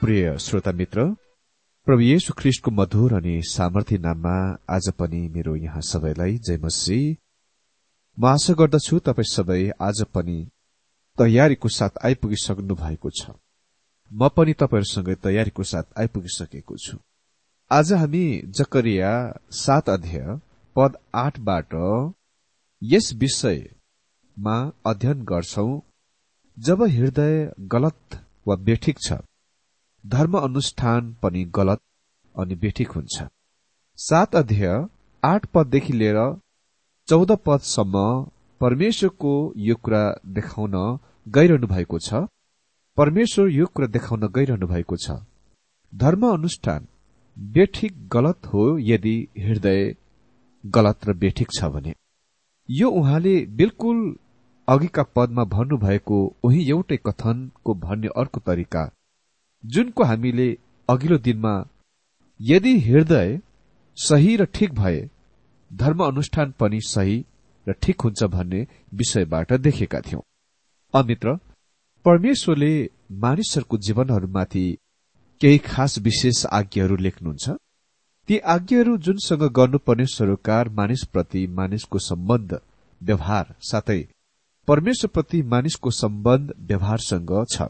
प्रिय श्रोता मित्र प्रभु येशु ख्रिष्टको मधुर अनि सामर्थ्य नाममा आज पनि मेरो यहाँ सबैलाई जय मसी म आशा गर्दछु तपाईँ सबै आज पनि तयारीको साथ आइपुगिसक्नु भएको छ। म पनि तपाईँहरूसँगै तयारीको साथ आइपुगिसकेको छु। आज हामी जकरिया सात अध्याय पद आठबाट यस विषयमा अध्ययन गर्छौ जब हृदय गलत वा बेठिक छ धर्म अनुष्ठान पनि गलत अनि बेठिक हुन्छ। सात अध्याय आठ पददेखि लिएर चौध पदसम्म परमेश्वरको यो कुरा देखाउन गइरहनु भएको छ। परमेश्वर यो कुरा देखाउन गइरहनु भएको छ। धर्म अनुष्ठान बेठिक गलत हो यदि हृदय गलत र बेठिक छ भने। यो उहाँले बिल्कुल अघिका पदमा भन्नुभएको उही एउटै कथनको भन्ने अर्को तरिका जुनको हामीले अघिल्लो दिनमा यदि हृदय सही र ठिक भए धर्म अनुष्ठान पनि सही र ठिक हुन्छ भन्ने विषयबाट देखेका थियौं। अमित्र परमेश्वरले मानिसहरूको जीवनहरूमाथि केही खास विशेष आज्ञाहरू लेख्नुहुन्छ? ती आज्ञाहरू जुनसँग गर्नुपर्ने सरोकार मानिसप्रति मानिसको सम्बन्ध व्यवहार साथै परमेश्वरप्रति मानिसको सम्बन्ध व्यवहारसँग छ।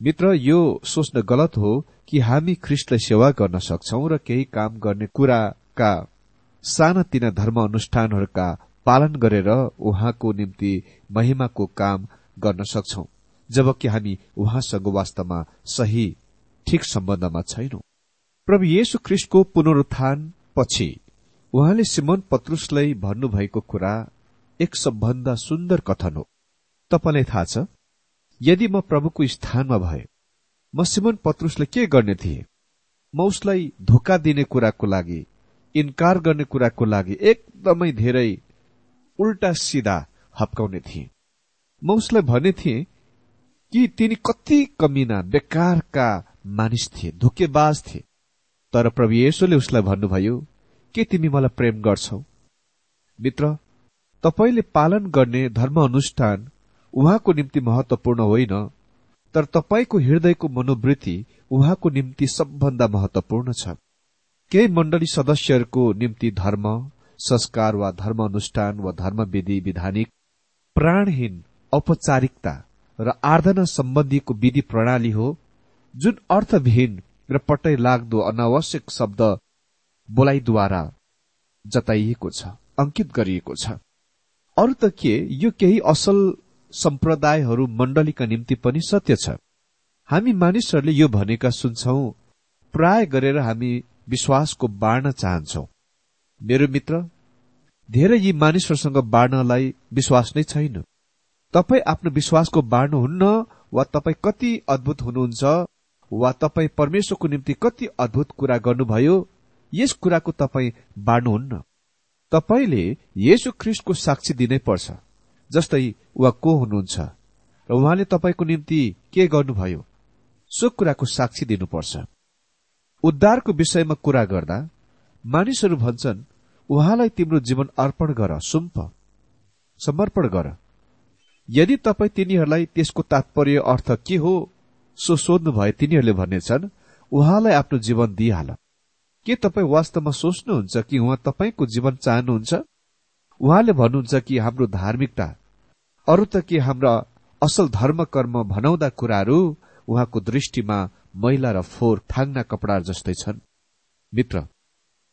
मित्र यो सोच्न गलत हो कि हामी ख्रिस्टलाई सेवा गर्न सक्छौ र केही काम गर्ने कुराका सानातिना धर्म अनुष्ठानहरूका पालन गरेर उहाँको निम्ति महिमाको काम गर्न सक्छौ जबकि हामी उहाँसँग वास्तवमा सही ठिक सम्बन्धमा छैनौं। प्रभु येशु ख्रिस्टको पुनरुत्थान पछि उहाँले सिमन पत्रुसलाई भन्नुभएको कुरा एक सबभन्दा सुन्दर कथन हो। तपाईँलाई थाहा छ? यदि म प्रभुको स्थानमा भए म सिमन पत्रुसले के गर्ने थिए? म उसलाई धोका दिने कुराको लागि इन्कार गर्ने कुराको लागि एकदमै धेरै उल्टा सिधा हप्काउने थिए। म उसलाई भने थिए कि तिनी कति कमिना बेकारका मानिस थिए धोकेबाज थिए। तर प्रभु येशोले उसलाई भन्नुभयो के तिमी मलाई प्रेम गर्छौ? मित्र तपाईँले पालन गर्ने धर्म अनुष्ठान उहाँको निम्ति महत्वपूर्ण होइन तर तपाईँको हृदयको मनोवृत्ति उहाँको निम्ति सबभन्दा महत्वपूर्ण छ। केही मण्डली सदस्यहरूको निम्ति धर्म संस्कार वा धर्म अनुष्ठान वा धर्म विधि विधानिक प्राणहीन औपचारिकता र आराधना सम्बन्धीको विधि प्रणाली हो जुन अर्थविहीन र पटै लाग्दो अनावश्यक शब्द बोलाइद्वारा जताइएको छ अंकित गरिएको छ। अरू त के यो केही असल सम्प्रदायहरू मण्डलीका निम्ति पनि सत्य छ। हामी मानिसहरूले यो भनेका सुन्छौ प्राय गरेर हामी विश्वासको बाँड्न चाहन्छौ। मेरो मित्र धेरै यी मानिसहरूसँग बाँड्नलाई विश्वास नै छैन। तपाईँ आफ्नो विश्वासको बाँड्नुहुन्न वा तपाईँ कति अद्भुत हुनुहुन्छ वा तपाईँ परमेश्वरको निम्ति कति अद्भुत कुरा गर्नुभयो यस कुराको तपाईँ बाँड्नुहुन्न। तपाईँले येशु ख्रिस्टको साक्षी दिनै पर्छ। जस्तै उहाँ को हुनुहुन्छ? र उहाँले तपाईँको निम्ति के गर्नुभयो? सो कुराको साक्षी दिनुपर्छ। उद्धारको विषयमा कुरा गर्दा मानिसहरू भन्छन् उहाँलाई तिम्रो जीवन अर्पण गर सुम्प समर्पण गर। यदि तपाईँ तिनीहरूलाई त्यसको तात्पर्य अर्थ के हो सो सोध्नु भए तिनीहरूले भन्नेछन् उहाँलाई आफ्नो जीवन दिइहाल। के तपाईँ वास्तवमा सोच्नुहुन्छ कि उहाँ तपाईँको जीवन चाहनुहुन्छ? उहाँले भन्नुहुन्छ कि हाम्रो धार्मिकता अरू त के हाम्रा असल धर्म कर्म भनाउँदा कुराहरू उहाँको दृष्टिमा मैला र फोहोर थाङ्ना कपडा जस्तै छन्? मित्र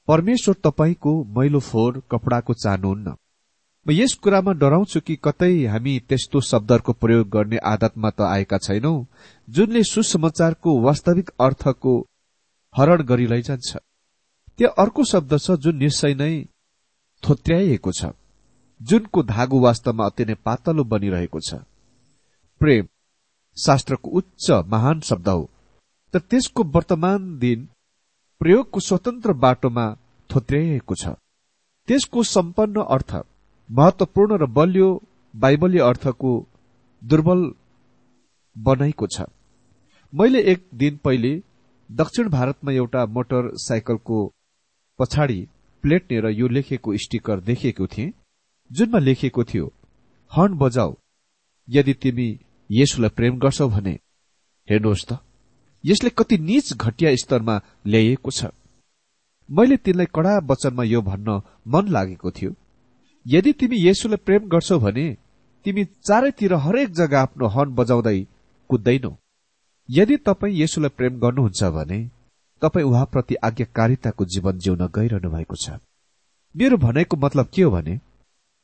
परमेश्वर तपाईँको मैलो फोहोर कपडाको चाहनुहुन्न म यस कुरामा डराउँछु कि कतै हामी त्यस्तो शब्दहरूको प्रयोग गर्ने आदतमा त आएका छैनौ जुनले सुसमाचारको वास्तविक अर्थको हरण गरी लैजान्छ त्यो अर्को शब्द छ जुन निश्चय नै थोत्याइएको छ। जुनको धागो वास्तवमा अति नै पातलो बनिरहेको छ। प्रेम शास्त्रको उच्च महान शब्द हो। तर त्यसको वर्तमान दिन प्रयोगको स्वतन्त्र बाटोमा थोत्याइएको छ। त्यसको सम्पन्न अर्थ महत्वपूर्ण र बलियो बाइबलीय अर्थको दुर्बल बनाइको छ। मैले एक दिन पहिले दक्षिण भारतमा एउटा मोटरसाइकलको पछाडि प्लेटनेर यो लेखेको स्टिकर देखेको थिएँ। जुनमा लेखिएको थियो हर्न बजाऊ यदि तिमी यसुलाई प्रेम गर्छौ भने हेर्नुहोस् त यसले कति निच घटिया स्तरमा ल्याइएको छ। मैले तिनलाई कडा वचनमा यो भन्न मन लागेको थियो यदि तिमी येसुलाई प्रेम गर्छौ भने तिमी चारैतिर हरेक जग्गा आफ्नो हर्न बजाउँदै कुद्दैनौ। यदि तपाईँ येसुलाई प्रेम गर्नुहुन्छ भने तपाईँ उहाँप्रति आज्ञाकारिताको जीवन जिउन गइरहनु भएको छ। मेरो भनाइको मतलब के हो भने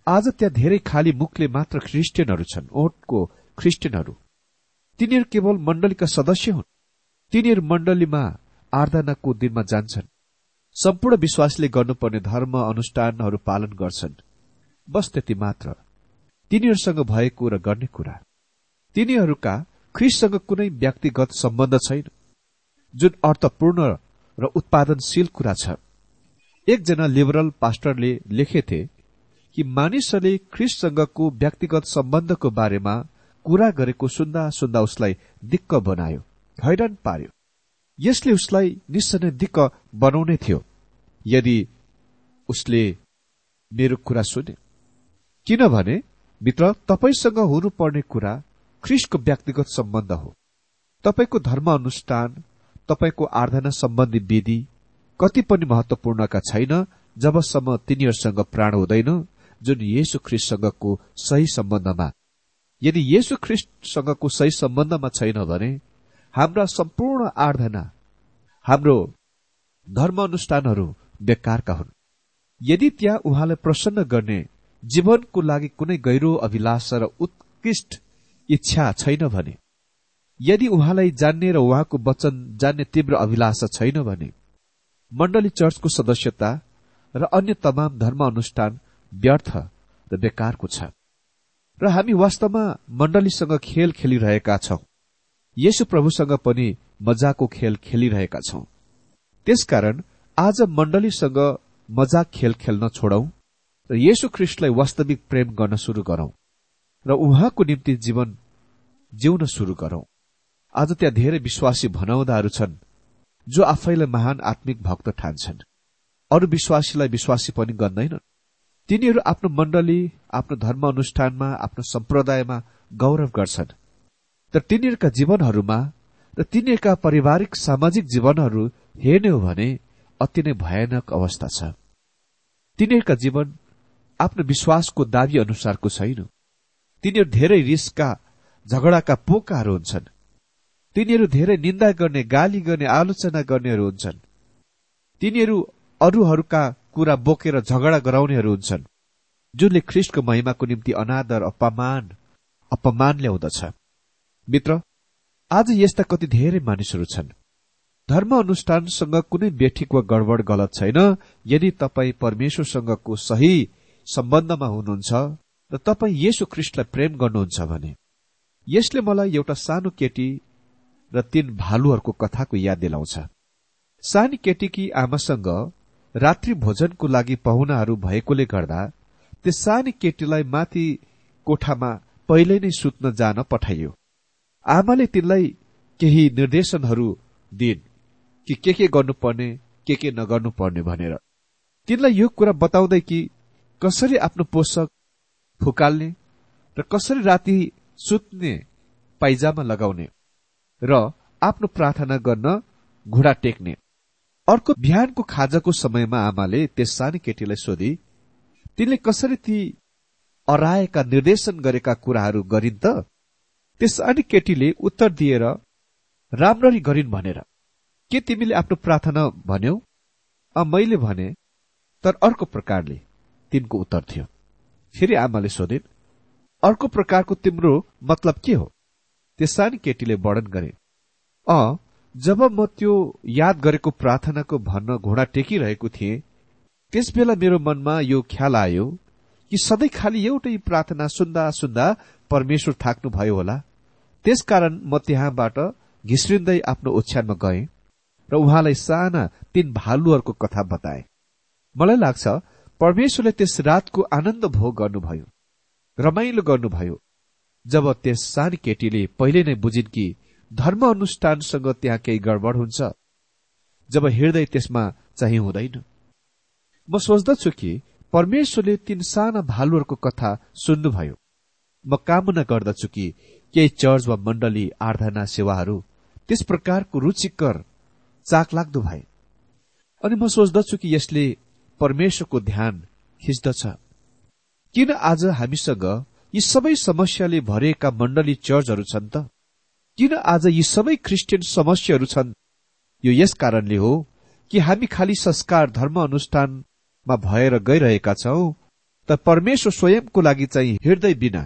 आज त्यहाँ धेरै खाली मुखले मात्र क्रिस्चियनहरू छन् ओटको क्रिस्चियनहरू तिनीहरू केवल मण्डलीका सदस्य हुन्। तिनीहरू मण्डलीमा आराधनाको दिनमा जान्छन्। सम्पूर्ण विश्वासले गर्नुपर्ने धर्म अनुष्ठानहरू पालन गर्छन्। बस त्यति मात्र। तिनीहरूसँग भएको र गर्ने कुरा। तिनीहरूका ख्रिससँग कुनै व्यक्तिगत सम्बन्ध छैन। जुन अर्थपूर्ण र उत्पादनशील कुरा छ। एकजना लिबरल पास्टरले लेखेथे कि मानिसहरूले ख्रिससँगको व्यक्तिगत सम्बन्धको बारेमा कुरा गरेको सुन्दा सुन्दा उसलाई दिक्क बनायो हैरान पार्यो। यसले उसलाई निश्चय दिक्क बनाउने थियो। यदि उसले मेरो कुरा सुने किनभने भित्र तपाईँसँग हुनुपर्ने कुरा ख्रिसको व्यक्तिगत सम्बन्ध हो। तपाईँको धर्म अनुष्ठान तपाईँको आराधना सम्बन्धी विधि कति पनि महत्वपूर्णका छैन जबसम्म तिनीहरूसँग प्राण हुँदैन जुन येशु ख्रिस्टसँगको सही सम्बन्धमा। यदि येशु ख्रिस्टसँगको सही सम्बन्धमा छैन भने हाम्रा सम्पूर्ण आराधना हाम्रो धर्म अनुष्ठानहरू बेकारका हुन्। यदि त्यहाँ उहाँलाई प्रसन्न गर्ने जीवनको लागि कुनै गहिरो अभिलाषा र उत्कृष्ट इच्छा छैन भने यदि उहाँलाई जान्ने र उहाँको वचन जान्ने तीव्र अभिलाषा छैन भने मण्डली चर्चको सदस्यता र अन्य तमाम धर्म अनुष्ठान व्यर्थ र बेकारको छ। र हामी वास्तवमा मण्डलीसँग खेल खेलिरहेका छौं। यसु प्रभुसँग पनि मजाको खेल खेलिरहेका छौं। त्यसकारण आज मण्डलीसँग मजाक खेल खेल्न छोडौं र येशु ख्रिस्टलाई वास्तविक प्रेम गर्न शुरू गरौं र उहाँको निम्ति जीवन जिउन शुरू गरौं। आज त्यहाँ धेरै विश्वासी भनाउँदाहरू छन् जो आफैलाई महान आत्मिक भक्त ठान्छन्। अरू विश्वासीलाई विश्वासी पनि गर्दैनन् तिनीहरू आफ्नो मण्डली आफ्नो धर्म अनुष्ठानमा आफ्नो सम्प्रदायमा गौरव गर्छन्। तर तिनीहरूका जीवनहरूमा र तिनीहरूका पारिवारिक सामाजिक जीवनहरू हेर्ने हो भने अति नै भयानक अवस्था छ। तिनीहरूका जीवन आफ्नो विश्वासको दावी अनुसारको छैन। तिनीहरू धेरै रिसका झगडाका पोकाहरू हुन्छन्। तिनीहरू धेरै निन्दा गर्ने गाली गर्ने आलोचना गर्नेहरू हुन्छन्। तिनीहरू अरूहरूका कुरा बोकेर झगडा गराउनेहरू हुन्छन् जुनले ख्रिस्टको महिमाको निम्ति अनादर अपमान अपमान ल्याउँदछ मित्र आज यस्ता कति धेरै मानिसहरू छन्। धर्म अनुष्ठानसँग कुनै बेठिक वा गडबड गलत छैन। यदि तपाईँ परमेश्वरसँगको सही सम्बन्धमा हुनुहुन्छ र तपाईँ यसो ख्रिस्टलाई प्रेम गर्नुहुन्छ भने यसले मलाई एउटा सानो केटी र तीन भालुहरूको कथाको याद दिलाउँछ। सानी केटीकी आमासँग रात्रि भोजनको लागि पाहुनाहरू भएकोले गर्दा त्यस सानी केटीलाई माथि कोठामा पहिले नै सुत्न जान पठाइयो। आमाले तिनलाई केही निर्देशनहरू दिन् कि के के गर्नुपर्ने के के नगर्नुपर्ने भनेर। तिनलाई यो कुरा बताउँदै कि कसरी आफ्नो पोषक फुकाल्ने र कसरी राति सुत्ने पाइजामा लगाउने र आफ्नो प्रार्थना गर्न घुँडा टेक्ने। अर्को बिहानको खाजाको समयमा आमाले त्यस सानी केटीलाई सोधी तिनले कसरी ती अराएका निर्देशन गरेका कुराहरू गरिन् त? त्यस सानी केटीले उत्तर दिएर राम्ररी गरिन् भनेर। के तिमीले आफ्नो प्रार्थना भन्यौ? अ मैले भने तर अर्को प्रकारले तिनको उत्तर थियो। फेरि आमाले सोधिन् अर्को प्रकारको तिम्रो मतलब के हो? त्यस सानी केटीले वर्णन गरे अ जब म त्यो याद गरेको प्रार्थनाको भन्न घोडा टेकिरहेको थिएँ त्यस बेला मेरो मनमा यो ख्याल आयो कि सधैँ खालि एउटै प्रार्थना सुन्दा सुन्दा परमेश्वर थाक्नुभयो होला। त्यसकारण म त्यहाँबाट घिस्रिँदै आफ्नो ओछ्यानमा गए र उहाँलाई साना तीन भालुहरूको कथा बताए। मलाई लाग्छ परमेश्वरले त्यस रातको आनन्द भोग गर्नुभयो रमाइलो गर्नुभयो जब त्यस सानी केटीले पहिले नै बुझिन् कि धर्म अनुष्ठानसँग त्यहाँ केही गडबड हुन्छ? जब हृदय त्यसमा चाहिँ हुँदैन। म सोच्दछु कि परमेश्वरले तीन साना भालुहरूको कथा सुन्नुभयो। म कामना गर्दछु कि केही चर्च वा मण्डली आराधना सेवाहरू त्यस प्रकारको रुचिकर चाक लाग्दो भए। अनि म सोच्दछु कि यसले परमेश्वरको ध्यान खिच्दछ। किन आज हामीसँग यी सबै समस्याले भरिएका मण्डली चर्चहरू छन् त? किन आज यी सबै क्रिस्चियन समस्याहरू छन्? यो यस कारणले हो कि हामी खालि संस्कार धर्म अनुष्ठानमा भएर गइरहेका छौं त परमेश्वर स्वयंको लागि चाहिँ हृदय बिना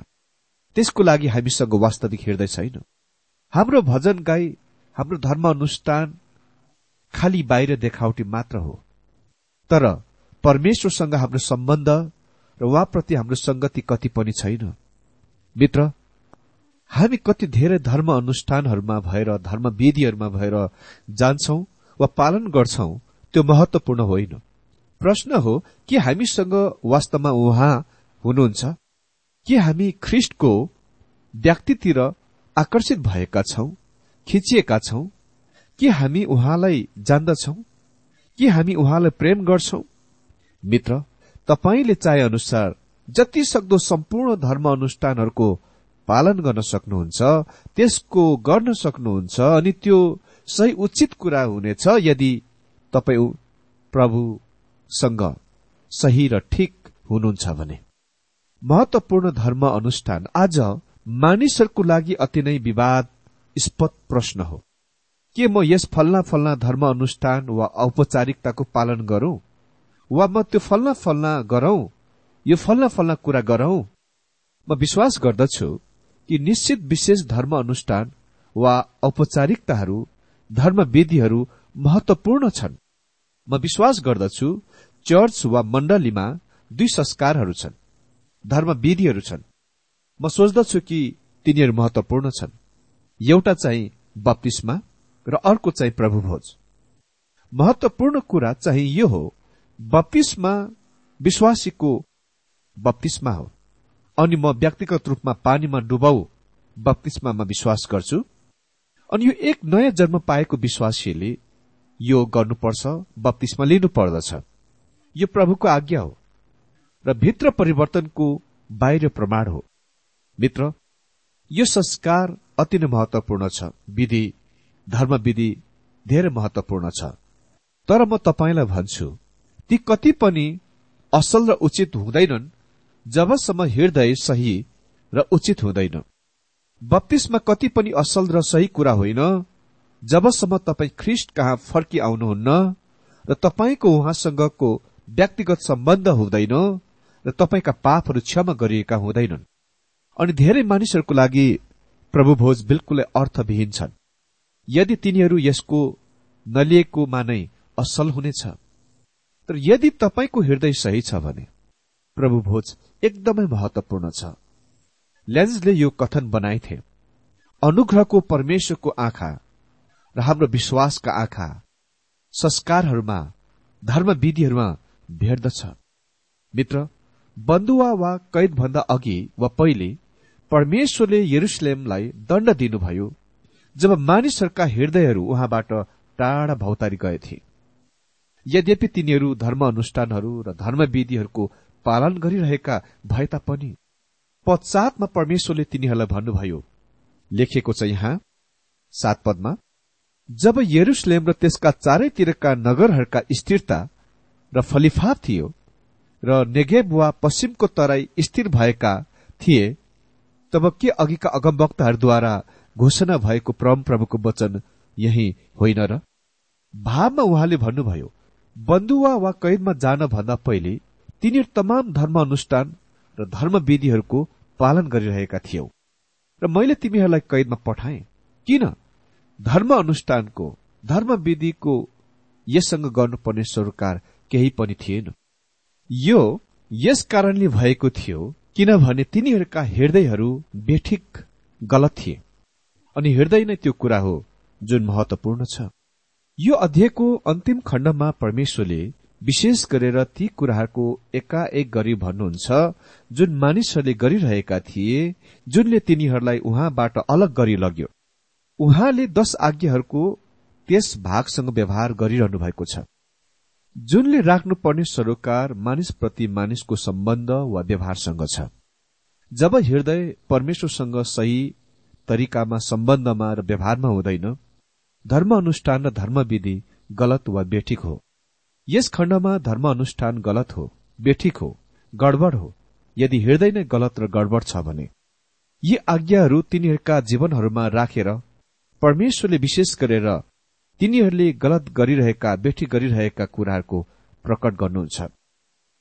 त्यसको लागि हामीसँग वास्तविक हृदय छैन। हाम्रो भजन गाई हाम्रो धर्म अनुष्ठान खालि बाहिर देखावटी मात्र हो। तर परमेश्वरसँग हाम्रो सम्बन्ध र उहाँप्रति हाम्रो संगति कति पनि छैन। मित्र हामी कति धेरै धर्म अनुष्ठानहरूमा भएर धर्म विधिहरूमा भएर जान्छौ वा पालन गर्छौ त्यो महत्वपूर्ण होइन। प्रश्न हो कि हामीसँग वास्तवमा उहाँ हुनुहुन्छ? के हामी ख्रिस्टको व्यक्तितिर आकर्षित भएका छौं खिचिएका छौं? के हामी उहाँलाई जान्दछौ? के हामी उहाँलाई प्रेम गर्छौ? मित्र तपाईँले चाहे अनुसार जति सक्दो सम्पूर्ण धर्म अनुष्ठानहरूको पालन गर्न सक्नुहुन्छ त्यसको गर्न सक्नुहुन्छ अनि त्यो सही उचित कुरा हुनेछ यदि तपाईँ प्रभुसँग सही र ठिक हुनुहुन्छ भने। महत्वपूर्ण धर्म अनुष्ठान आज मानिसहरूको लागि अति नै विवादस्पद प्रश्न हो। के म यस फल्ना फल्ना धर्म अनुष्ठान वा औपचारिकताको पालन गरौं? वा म त्यो फल्ना फल्ना गरौं? यो फल्ना फल्ना कुरा गरौं? म विश्वास गर्दछु कि निश्चित विशेष धर्म अनुष्ठान वा औपचारिकताहरू धर्म विधिहरू महत्वपूर्ण छन्। म विश्वास गर्दछु चर्च वा मण्डलीमा दुई संस्कारहरू छन् धर्म विधिहरू छन्। म सोच्दछु कि तिनीहरू महत्वपूर्ण छन्। एउटा चाहिँ बत्तीसमा र अर्को चाहिँ प्रभुभोज महत्वपूर्ण कुरा चाहिँ यो हो बत्तीसमा विश्वासीको बत्तीसमा हो। अनि म व्यक्तिगत रूपमा पानीमा डुबाउ बत्तीसमा विश्वास गर्छु। अनि यो एक नयाँ जन्म पाएको विश्वासीले यो गर्नुपर्छ बत्तीसमा लिनु पर्दछ यो प्रभुको आज्ञा हो र भित्र परिवर्तनको बाहिर प्रमाण हो। मित्र यो संस्कार अति नै महत्वपूर्ण छ। विधि धर्म विधि धेरै महत्वपूर्ण छ। तर म तपाईँलाई भन्छु ती कति पनि असल र उचित हुँदैनन् जबसम्म हृदय सही र उचित हुँदैन। बत्तीसमा कति पनि असल र सही कुरा होइन। जबसम्म तपाईँ ख्रिस्ट कहाँ फर्की आउनुहुन्न र तपाईँको उहाँसँगको व्यक्तिगत सम्बन्ध हुँदैन र तपाईँका पापहरू क्षमा गरिएका हुँदैनन्। अनि धेरै मानिसहरूको लागि प्रभु भोज बिल्कुलै अर्थविहीन छन्। यदि तिनीहरू यसको नलिएकोमा नै असल हुनेछ तर यदि तपाईँको हृदय सही छ भने प्रभु भोज एकदमै महत्वपूर्ण छ। लेन्सले यो कथन बनाएथे अनुग्रहको परमेश्वरको आँखा र हाम्रो विश्वासका आँखा संस्कारहरूमा धर्म विधिहरूमा भेट्दछ। मित्र बन्दुवा वा कैदभन्दा अघि वा पहिले परमेश्वरले यरुसलेमलाई दण्ड दिनुभयो जब मानिसहरूका हृदयहरू उहाँबाट टाढा भौतारी गएथे। यद्यपि तिनीहरू धर्म अनुष्ठानहरू र धर्म विधिहरूको पालन गरिरहेका भए तापनि पश्चातमा परमेश्वरले तिनीहरूलाई भन्नुभयो लेखेको छ यहाँ सात पदमा जब यरुसलेम र त्यसका चारैतिरका नगरहरूका स्थिरता र फलिफाप थियो र नेगेब वा पश्चिमको तराई स्थिर भएका थिए तब के अघिका अगमवक्ताहरूद्वारा घोषणा भएको परम प्रभुको वचन यही होइन र? भावमा उहाँले भन्नुभयो बन्दुवा वा कैदमा जान भन्दा पहिले तिनीहरू तमाम धर्म अनुष्ठान र धर्म विधिहरूको पालन गरिरहेका थियौ। र मैले तिमीहरूलाई कैदमा पठाएँ। किन? धर्म अनुष्ठानको धर्म विधिको यससँग गर्नुपर्ने सरोकार केही पनि थिएन। यो यस कारणले भएको थियो किनभने तिनीहरूका हृदयहरू बेठिक गलत थिए। अनि हृदय नै त्यो कुरा हो जुन महत्वपूर्ण छ। यो अध्यायको अन्तिम खण्डमा परमेश्वरले विशेष गरेर ती कुराहरूको एकाएक गरी भन्नुहुन्छ जुन मानिसहरूले गरिरहेका थिए जुनले तिनीहरूलाई उहाँबाट अलग गरी लग्यो। उहाँले दश आज्ञाहरूको त्यस भागसँग व्यवहार गरिरहनु भएको छ। जुनले राख्नुपर्ने सरोकार मानिसप्रति मानिसको सम्बन्ध वा व्यवहारसँग छ। जब हृदय परमेश्वरसँग सही तरिकामा सम्बन्धमा र व्यवहारमा हुँदैन धर्म अनुष्ठान र धर्मविधि गलत वा बेठिक हो। यस खण्डमा धर्म अनुष्ठान गलत हो बेठिक हो गडबड हो। यदि हृदय नै गलत र गडबड छ भने यी आज्ञाहरू तिनीहरूका जीवनहरूमा राखेर परमेश्वरले विशेष गरेर तिनीहरूले गलत गरिरहेका बेठी गरिरहेका कुराहरूको प्रकट गर्नुहुन्छ।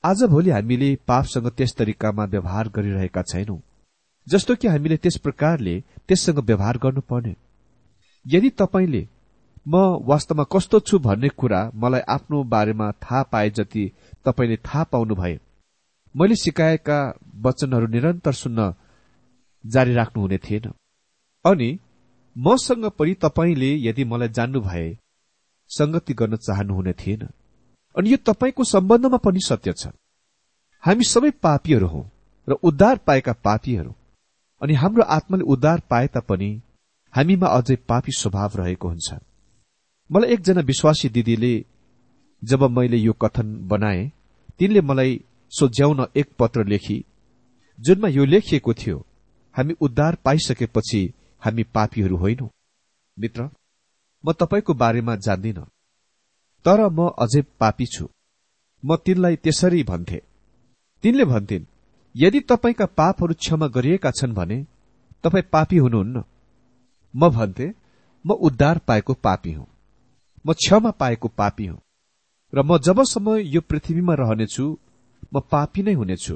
आज भोलि हामीले पापसँग त्यस तरिकामा व्यवहार गरिरहेका छैनौं जस्तो कि हामीले त्यस प्रकारले त्यससँग व्यवहार गर्नुपर्ने। यदि तपाईँले म वास्तवमा कस्तो छु भन्ने कुरा मलाई आफ्नो बारेमा थाहा पाए जति तपाईँले थाहा पाउनु भए मैले सिकाएका वचनहरू निरन्तर सुन्न जारी राख्नुहुने थिएन। अनि मसँग पनि तपाईँले यदि मलाई जान्नु भए संगति गर्न चाहनुहुने थिएन। अनि यो तपाईँको सम्बन्धमा पनि सत्य छ। हामी सबै पापीहरू हौ र उद्धार पाएका पापीहरू। अनि हाम्रो आत्माले उद्धार पाए तापनि हामीमा अझै पापी स्वभाव रहेको हुन्छ। मलाई एकजना विश्वासी दिदीले जब मैले यो कथन बनाए तिनले मलाई सोझ्याउन एक पत्र लेखी। जुनमा यो लेखिएको थियो हामी उद्धार पाइसकेपछि हामी पापीहरू होइनौ। मित्र म तपाईँको बारेमा जान्दिन तर म अझै पापी छु। म तिनलाई त्यसरी भन्थे। तिनले भन्थिन् यदि तपाईँका पापहरू क्षमा गरिएका छन् भने तपाईँ पापी हुनुहुन्न। म भन्थे म उद्धार पाएको पापी हुँ। म क्षमा पाएको पापी हुँ। र म जबसम्म यो पृथ्वीमा रहनेछु म पापी नै हुनेछु।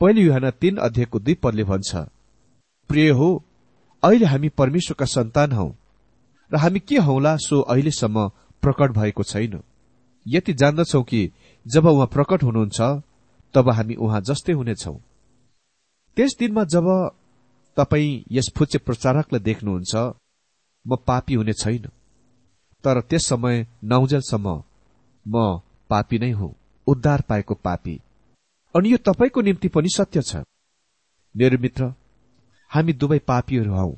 पहिले युहान तीन अध्ययको दुई पदले भन्छ प्रिय हो अहिले हामी परमेश्वरका सन्तान हौ र हामी के हौला सो अहिलेसम्म प्रकट भएको छैन। यति जान्दछौ कि जब उहाँ प्रकट हुनुहुन्छ तब हामी उहाँ जस्तै हुनेछौ। त्यस दिनमा जब तपाई यस फुच्चे प्रचारकलाई देख्नुहुन्छ म पापी हुने छैन। तर त्यस समय नौजेलसम्म म पापी नै हुँ उद्धार पाएको पापी। अनि यो तपाईँको निम्ति पनि सत्य छ। मेरो मित्र हामी दुवै पापीहरू हौ।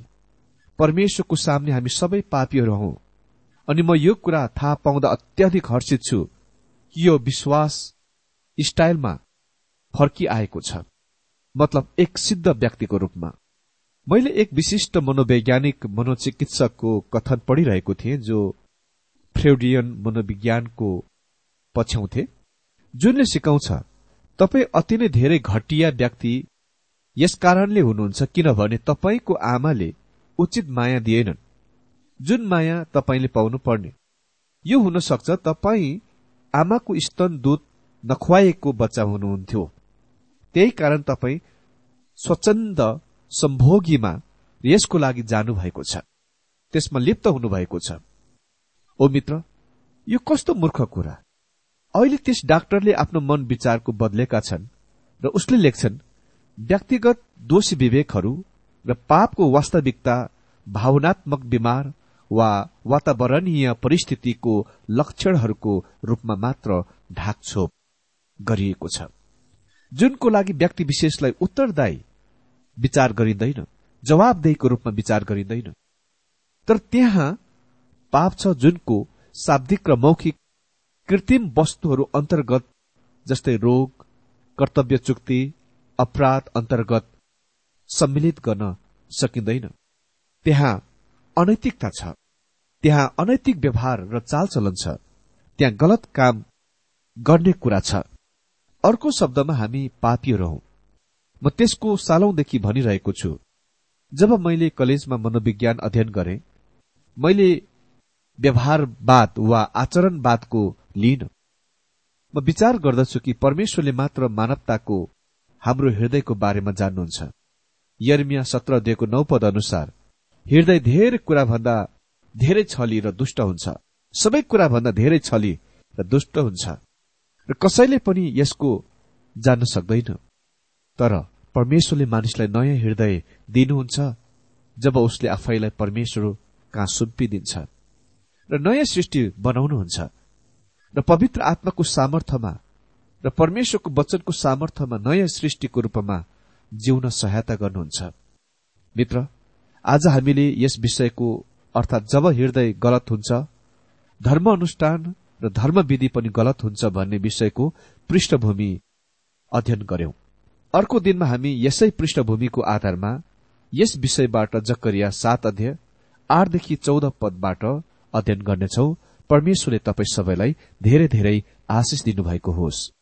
परमेश्वरको सामने हामी सबै पापीहरू हौ। अनि म यो कुरा थाहा पाउँदा अत्याधिक हर्षित छु कि यो विश्वास स्टाइलमा फर्किआएको छ। मतलब एक सिद्ध व्यक्तिको रूपमा। मैले एक विशिष्ट मनोवैज्ञानिक मनोचिकित्सकको कथन पढिरहेको थिएँ जो फ्रेडियन मनोविज्ञानको पछ्याउँथे। जुनले सिकाउँछ तपाईँ अति नै धेरै घटिया व्यक्ति यस कारणले हुनुहुन्छ किनभने तपाईँको आमाले उचित माया दिएनन्। जुन माया तपाईँले पाउनु पर्ने यो हुन सक्छ तपाईँ आमाको स्तन दूध नखुवाएको बच्चा हुनुहुन्थ्यो। त्यही कारण तपाईँ स्वच्छन्द सम्भोगीमा यसको लागि जानुभएको छ। त्यसमा लिप्त हुनुभएको छ। ओ मित्र यो कस्तो मूर्ख कुरा? अहिले त्यस डाक्टरले आफ्नो मन विचारको बदलेका छन् र उसले लेख्छन् व्यक्तिगत दोषी विवेकहरू र पापको वास्तविकता भावनात्मक बिमार वा वातावरणीय परिस्थितिको लक्षणहरूको रूपमा मात्र ढाकछोप गरिएको छ। जुनको लागि व्यक्ति विशेषलाई उत्तरदायी विचार गरिँदैन जवाबदेहीको रूपमा विचार गरिँदैन। तर त्यहाँ पाप छ जुनको शाब्दिक र मौखिक कृत्रिम वस्तुहरू अन्तर्गत जस्तै रोग कर्तव्य चुक्ति अपराध अन्तर्गत सम्मिलित गर्न सकिँदैन। त्यहाँ अनैतिकता छ। त्यहाँ अनैतिक व्यवहार र चालचलन छ। त्यहाँ गलत काम गर्ने कुरा छ। अर्को शब्दमा हामी पापीहरू हौ। म त्यसको सालौंदेखि भनिरहेको छु। जब मैले कलेजमा मनोविज्ञान अध्ययन गरे मैले व्यवहारवाद वा आचरणवादको लिइन म विचार गर्दछु कि परमेश्वरले मात्र मानवताको हाम्रो हृदयको बारेमा जान्नुहुन्छ। यर्मिया सत्र दिएको नौ पद अनुसार हृदय धेरै कुराभन्दा धेरै छली र दुष्ट हुन्छ। सबै कुराभन्दा धेरै छली र दुष्ट हुन्छ। र कसैले पनि यसको जान्न सक्दैन। तर परमेश्वरले मानिसलाई नयाँ हृदय दिनुहुन्छ जब उसले आफैलाई परमेश्वर कहाँ सुम्पिदिन्छ। र नयाँ सृष्टि बनाउनुहुन्छ। र पवित्र आत्माको सामर्थ्यमा र परमेश्वरको वचनको सामर्थ्यमा नयाँ सृष्टिको रूपमा जिउन सहायता गर्नुहुन्छ। मित्र आज हामीले यस विषयको अर्थात जब हृदय गलत हुन्छ धर्म अनुष्ठान र धर्मविधि पनि गलत हुन्छ भन्ने विषयको पृष्ठभूमि अध्ययन गर्यौं अर्को दिनमा हामी यसै पृष्ठभूमिको आधारमा यस विषयबाट जकरिया सात अध्यय आठदेखि चौध पदबाट अध्ययन गर्नेछौ। परमेश्वरले तपाईँ सबैलाई धेरै धेरै आशिष दिनुभएको होस्।